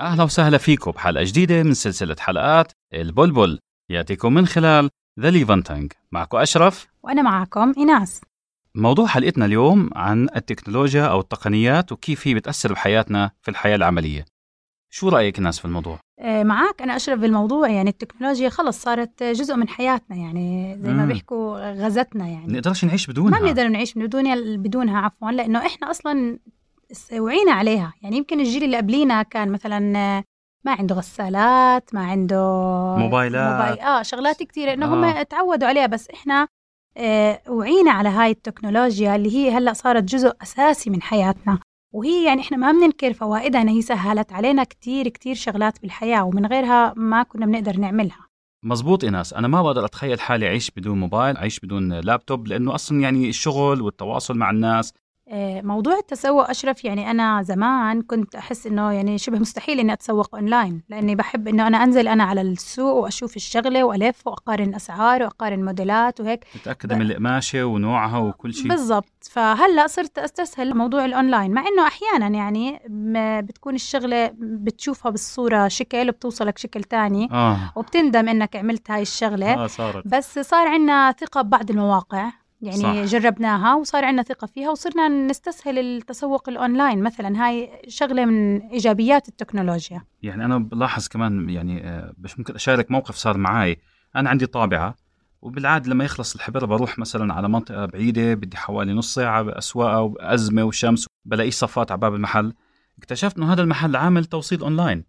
أهلا وسهلا فيكم. بحلقة جديدة من سلسلة حلقات البلبل. يأتيكم من خلال The Levanting معكم أشرف. وأنا معكم إيناس. موضوع حلقتنا اليوم عن التكنولوجيا أو التقنيات وكيف هي بتأثر بحياتنا في الحياة العملية. شو رأيك إيناس في الموضوع؟ آه، معك. أنا أشرف بالموضوع. يعني التكنولوجيا خلص صارت جزء من حياتنا. يعني زي ما مم. بيحكوا غزتنا يعني. نقدرش نعيش بدونها. ما بنقدر نعيش من بدون بدونها عفوا. لأنه إحنا أصلا وعينا عليها. يعني يمكن الجيل اللي قبلينا كان مثلا ما عنده غسالات ما عنده موبايلات. موبايل آه شغلات كثيرة انه هم آه. تعودوا عليها. بس إحنا آه وعينا على هاي التكنولوجيا اللي هي هلأ صارت جزء أساسي من حياتنا. وهي يعني إحنا ما بننكر فوائدها انها هي سهلت علينا كثير كثير شغلات بالحياة ومن غيرها ما كنا بنقدر نعملها. مزبوط إناس. أنا ما بقدر أتخيل حالي أعيش بدون موبايل أعيش بدون لابتوب لأنه أصلا يعني الشغل والتواصل مع الناس موضوع التسوق أشرف يعني أنا زمان كنت أحس إنه يعني شبه مستحيل إني أتسوق أونلاين لأني بحب إنه أنا أنزل أنا على السوق وأشوف الشغلة وألف وأقارن أسعار وأقارن موديلات وهيك. تتأكد من القماشة ونوعها وكل شيء. بالضبط. فهلأ صرت أستسهل موضوع الأونلاين مع إنه أحيانا يعني بتكون الشغلة بتشوفها بالصورة شكل وبتوصلك شكل تاني آه. وبتندم إنك عملت هاي الشغلة. آه صارت. بس صار عندنا ثقة ببعض المواقع. يعني صح. جربناها وصار عندنا ثقة فيها وصرنا نستسهل التسوق الأونلاين. مثلا هاي شغلة من إيجابيات التكنولوجيا. يعني أنا بلاحظ كمان يعني آه، مش ممكن أشارك موقف صار معي أنا عندي طابعة وبالعادة لما يخلص الحبر بروح مثلا على منطقة بعيدة بدي حوالي نص ساعة باسواقها وأزمة وشمس بلاقي صفات على باب المحل. اكتشفت إنه هذا المحل عامل توصيل أونلاين.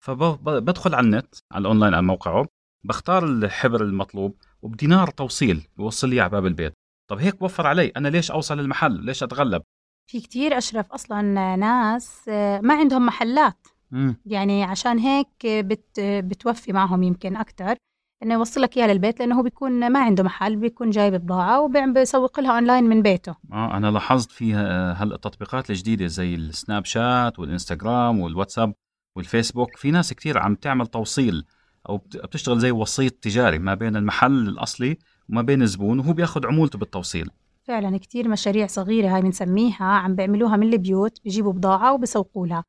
فبدخل على النت على الأونلاين على موقعه بختار الحبر المطلوب وبدينار توصيل بوصل لي على باب البيت. طب هيك بوفر علي أنا ليش أوصل للمحل؟ ليش أتغلب؟ في كتير أشرف أصلا ناس آه، ما عندهم محلات. مم. يعني عشان هيك بت بتوفي معهم يمكن أكتر. إنه يوصل لك إياها للبيت لأنه هو بيكون ما عنده محل بيكون جايب بضاعة وبيسوق لها أونلاين من بيته. آه أنا لاحظت فيها هلا التطبيقات الجديدة زي ال Snapchat والإنستغرام والواتساب والفيسبوك. في ناس كتير عم تعمل توصيل أو بت- بتشتغل زي وسيط تجاري ما بين المحل الأصلي وما بين الزبون وهو بياخذ عمولته بالتوصيل. فعلا كتير مشاريع صغيرة هاي بنسميها عم بيعملوها من البيوت بيجيبوا بضاعة وبيسوقوا لها.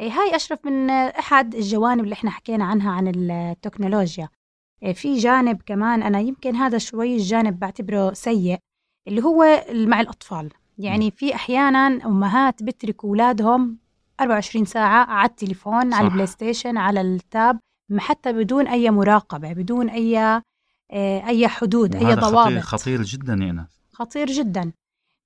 إيه هاي أشرف من أحد الجوانب اللي إحنا حكينا عنها عن التكنولوجيا. إيه في جانب كمان أنا يمكن هذا شوي الجانب بعتبره سيء اللي هو مع الأطفال. يعني في أحيانا أمهات بتركوا أولادهم 24 ساعة على التليفون صح. على ال PlayStation على ال tab حتى بدون أي مراقبة بدون أي آه، أي حدود أي وهذا خطير, ضوابط. خطير جدا يا ناس خطير جدا.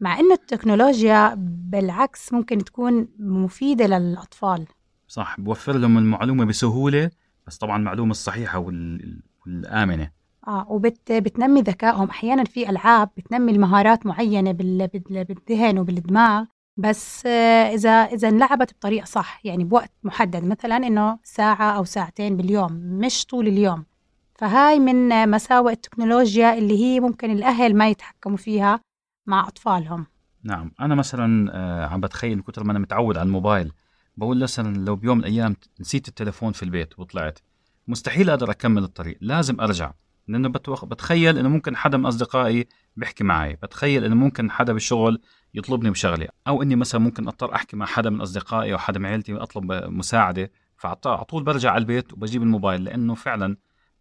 مع إنه التكنولوجيا بالعكس ممكن تكون مفيدة للأطفال. صح بوفر لهم المعلومة بسهولة بس طبعا المعلومة الصحيحة وال... والآمنة. آه وبت بتنمي ذكائهم. أحيانا في ألعاب بتنمي المهارات بال بال بالذهن وبالدماغ بس آه، إذا إذا انلعبت بطريقة صح يعني بوقت محدد مثلا إنه ساعة أو ساعتين باليوم مش طول اليوم. فهاي من مساوئ التكنولوجيا اللي هي ممكن الأهل ما يتحكموا فيها مع أطفالهم. نعم أنا مثلا آه، عم بتخيل كثر ما أنا متعود على الموبايل بقول مثلا لو بيوم من الأيام نسيت التليفون في البيت وطلعت مستحيل أقدر أكمل الطريق لازم أرجع لأنه بتوخ... بتخيل إنه ممكن حدا من أصدقائي بيحكي معي بتخيل إنه ممكن حدا بالشغل يطلبني بشغله أو إني مثلا ممكن أضطر أحكي مع حدا من أصدقائي أو حدا من عيلتي واطلب مساعدة فعلى طول برجع على البيت وبجيب الموبايل لأنه فعلا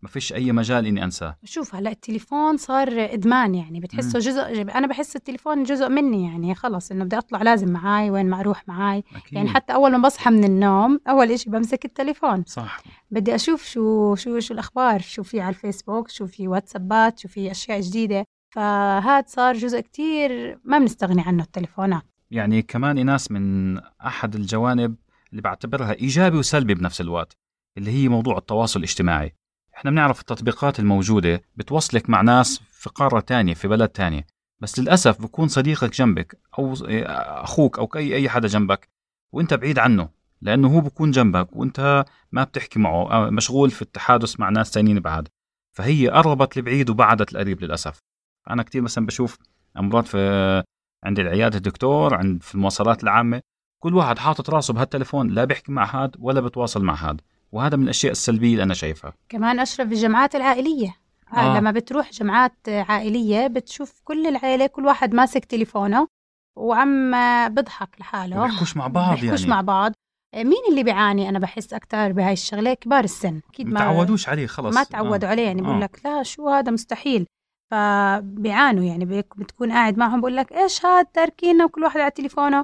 ما فيش أي مجال إني أنساه. شوف هلأ التليفون صار إدمان يعني بتحسه جزء أنا بحس التليفون جزء مني يعني خلص إنه بدي أطلع لازم معاي وين ما أروح معاي. أكيد. يعني حتى أول ما بصحى من النوم أول إشي بمسك التليفون. صح. بدي أشوف شو شو شو الأخبار شو في على الفيسبوك شو في واتسابات شو في أشياء جديدة. فهذا صار جزء كتير ما بنستغني عنه التليفونات. يعني كمان إناس من أحد الجوانب اللي بعتبرها إيجابي وسلبي بنفس الوقت اللي هي موضوع التواصل الاجتماعي. إحنا بنعرف التطبيقات الموجودة بتوصلك مع ناس في قارة تانية في بلد تانية. بس للأسف بكون صديقك جنبك أو أخوك أو أي أي حدا جنبك وأنت بعيد عنه لأنه هو بكون جنبك وأنت ما بتحكي معه أو مشغول في التحادث مع ناس تانيين بعد. فهي قربت البعيد وبعدت القريب للأسف. أنا كتير مثلا بشوف أمراض في عند العيادة الدكتور عند في المواصلات العامة كل واحد حاطط راسه بهالتليفون لا بيحكي مع هاد ولا بتواصل مع هاد وهذا من الأشياء السلبية اللي أنا شايفها. كمان أشرف بالجمعات العائلية. آه. آه. لما بتروح جمعات عائلية بتشوف كل العائله كل واحد ماسك تليفونه وعم بضحك لحاله. بيحكوش مع بعض بيحكوش يعني. مع بعض. مين اللي بيعاني؟ أنا بحس أكثر بهاي الشغلة كبار السن. أكيد ما تعودوش عليه خلص. ما تعودوا آه. عليه يعني. بقول لك لا شو هذا؟ مستحيل. فبيعانوا يعني. بتكون قاعد معهم بقول لك إيش هاد؟ تاركينا. وكل واحد على تليفونه.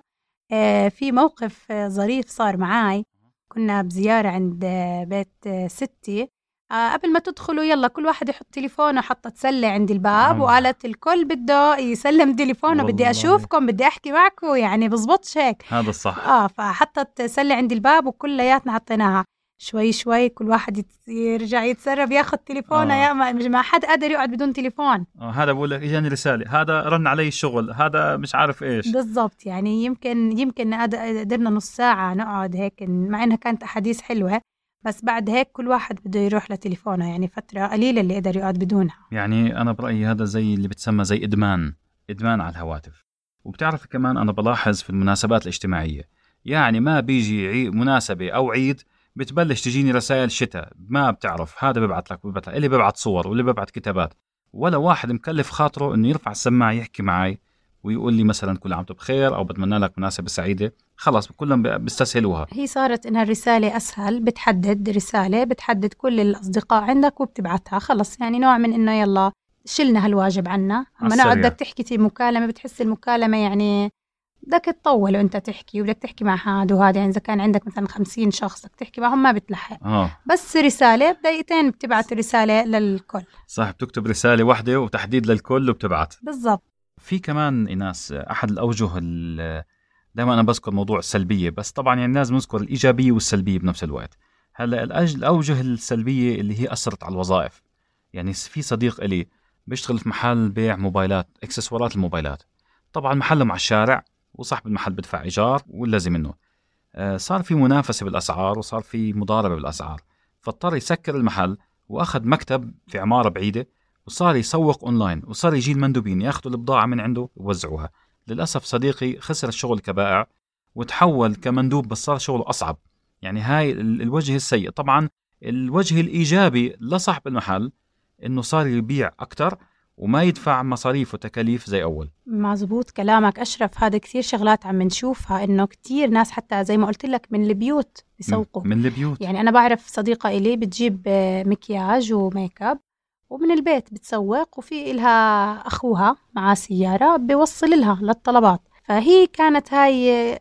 آه في موقف ظريف صار معاي. كنا بزيارة عند بيت ستي. آه قبل ما تدخلوا يلا كل واحد يحط تليفونه حطت سلة عند الباب آه. وقالت الكل بده يسلم تليفونه بدي أشوفكم بدي أحكي معكم يعني بزبطش هيك. هذا الصح. آه فحطت سلة عند الباب وكلياتنا حطيناها. شوي شوي كل واحد يرجع يتسرب ياخذ تليفونه آه. يا ما, ما حد قادر يقعد بدون تليفون. آه هذا بقول لك إجاني رسالة. هذا رن علي الشغل. هذا مش عارف إيش. بالضبط يعني يمكن يمكن قدرنا نص ساعة نقعد هيك مع إنها كانت أحاديث حلوة بس بعد هيك كل واحد بده يروح لتليفونه يعني فترة قليلة اللي قدر يقعد بدونها. يعني أنا برأيي هذا زي اللي بتسمى زي إدمان. إدمان على الهواتف. وبتعرف كمان أنا بلاحظ في المناسبات الاجتماعية يعني ما بيجي مناسبة أو عيد بتبلش تجيني رسائل شتاء ما بتعرف هذا ببعث لك ببعث لك اللي ببعث صور واللي ببعث كتابات. ولا واحد مكلف خاطره إنه يرفع السماعة يحكي معي ويقول لي مثلا كل عام بخير أو بتمنى لك مناسبة سعيدة. خلص كلهم بيستسهلوها هي صارت إنها الرسالة أسهل بتحدد رسالة بتحدد كل الأصدقاء عندك وبتبعتها. خلص يعني نوع من إنه يلا شلنا هالواجب عنا. أما نقعد بدك تحكي مكالمة بتحس المكالمة يعني بدك تطول وانت تحكي وبدك تحكي مع هذا وهذا يعني إذا كان عندك مثلا خمسين شخص بدك تحكي معهم ما بتلحق. آه. بس رسالة بدقيقتين بتبعت رسالة للكل. صح بتكتب رسالة واحدة وتحديد للكل وبتبعت. بالضبط. في كمان ايناس أحد الأوجه دائما أنا بذكر موضوع السلبية بس طبعا يعني لازم نذكر الإيجابية والسلبية بنفس الوقت. هلأ الأوجه السلبية اللي هي أثرت على الوظائف. يعني في صديق لي بيشتغل في محل بيع موبايلات إكسسوارات الموبايلات. طبعا محله مع الشارع وصاحب المحل بدفع إيجار واللازم منه آه، صار في منافسة بالأسعار وصار في مضاربة بالأسعار. فاضطر يسكر المحل وأخذ مكتب في عمارة بعيدة وصار يسوق أونلاين وصار يجي المندوبين ياخذوا البضاعة من عنده ويوزعوها. للأسف صديقي خسر الشغل كبائع وتحول كمندوب بس صار شغله أصعب. يعني هاي الوجه السيء. طبعا الوجه الإيجابي لصاحب المحل إنه صار يبيع أكثر وما يدفع مصاريف وتكاليف زي أول. مزبوط كلامك أشرف هذا كثير شغلات عم نشوفها إنه كثير ناس حتى زي ما قلت لك من البيوت بيسوقوا من البيوت. يعني أنا بعرف صديقة إلي بتجيب مكياج وميك أب ومن البيت بتسوق وفي إلها أخوها مع سيارة بيوصل لها للطلبات. فهي كانت هاي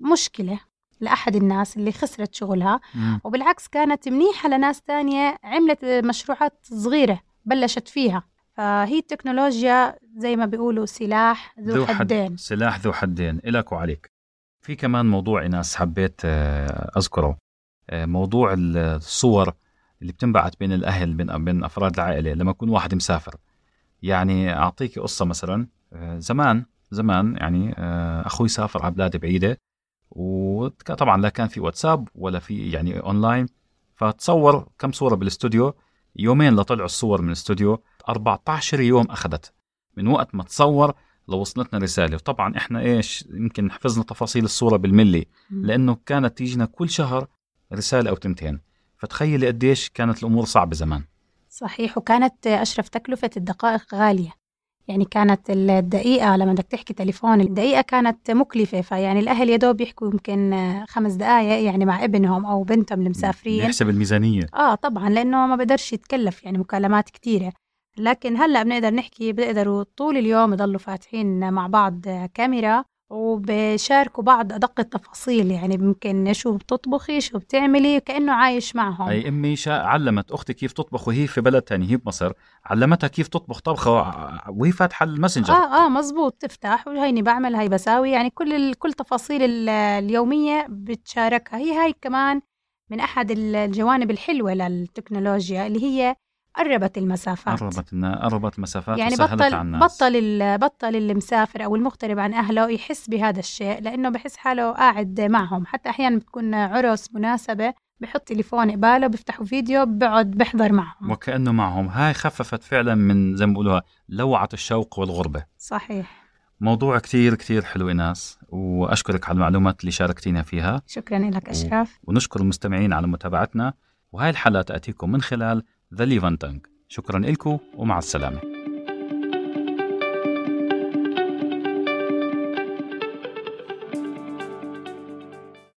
مشكلة لأحد الناس اللي خسرت شغلها. م. وبالعكس كانت منيحة لناس تانية عملت مشروعات صغيرة بلشت فيها. فهي التكنولوجيا زي ما بيقولوا سلاح ذو, حدين حد سلاح ذو حدين. إلك وعليك. في كمان موضوع إناس حبيت آه، أذكره. آه، موضوع الصور اللي بتنبعت بين الأهل بين, بين أفراد العائلة لما يكون واحد مسافر. يعني أعطيك قصة مثلا. آه، زمان زمان يعني أخوي سافر على بلاد بعيدة وطبعا لا كان في واتساب ولا في يعني أونلاين فتصور كم صورة بالاستوديو يومين لطلعوا الصور من الاستوديو 14 يوم أخذت. من وقت ما تصور لوصلتنا رسالة. وطبعا إحنا إيش يمكن حفظنا تفاصيل الصورة بالملي. لأنه كانت تيجينا كل شهر رسالة أو تنتين فتخيلي قديش كانت الأمور صعبة زمان. صحيح. وكانت أشرف تكلفة الدقائق غالية. يعني كانت الدقيقة لما بدك تحكي تليفون الدقيقة كانت مكلفة. فيعني الأهل يا دوب يحكوا يمكن خمس دقائق يعني مع ابنهم أو بنتهم المسافرين. يحسب الميزانية. آه طبعا لأنه ما بقدرش يتكلف يعني مكالمات كثيره لكن هلأ بنقدر نحكي بيقدروا طول اليوم يضلوا فاتحين مع بعض كاميرا وبشاركوا بعض أدق التفاصيل. يعني ممكن شو بتطبخي شو بتعملي كأنه عايش معهم. أي أمي شا علمت أختي كيف تطبخ وهي في بلد تاني هي بمصر علمتها كيف تطبخ طبخة وهي فاتحة الماسنجر. آه آه مزبوط تفتح وهيني بعمل هاي بساوي. يعني كل كل تفاصيل اليومية بتشاركها. هي هاي كمان من أحد الجوانب الحلوة للتكنولوجيا اللي هي قربت المسافات. قربت قربت المسافات يعني بطل على الناس. بطل بطل المسافر أو المغترب عن أهله يحس بهذا الشيء لأنه بحس حاله قاعد معهم. حتى أحيانا بتكون عرس مناسبة بحط تليفون قباله بيفتحوا فيديو بقعد بحضر معهم. وكأنه معهم. هاي خففت فعلا من زي ما بقولوها لوعة الشوق والغربة. صحيح. موضوع كتير كتير حلو إناس وأشكرك على المعلومات اللي شاركتينا فيها. شكرا لك أشرف. و... ونشكر المستمعين على متابعتنا. وهاي الحلقة تأتيكم من خلال The Levantine شكرا لكم ومع السلامة.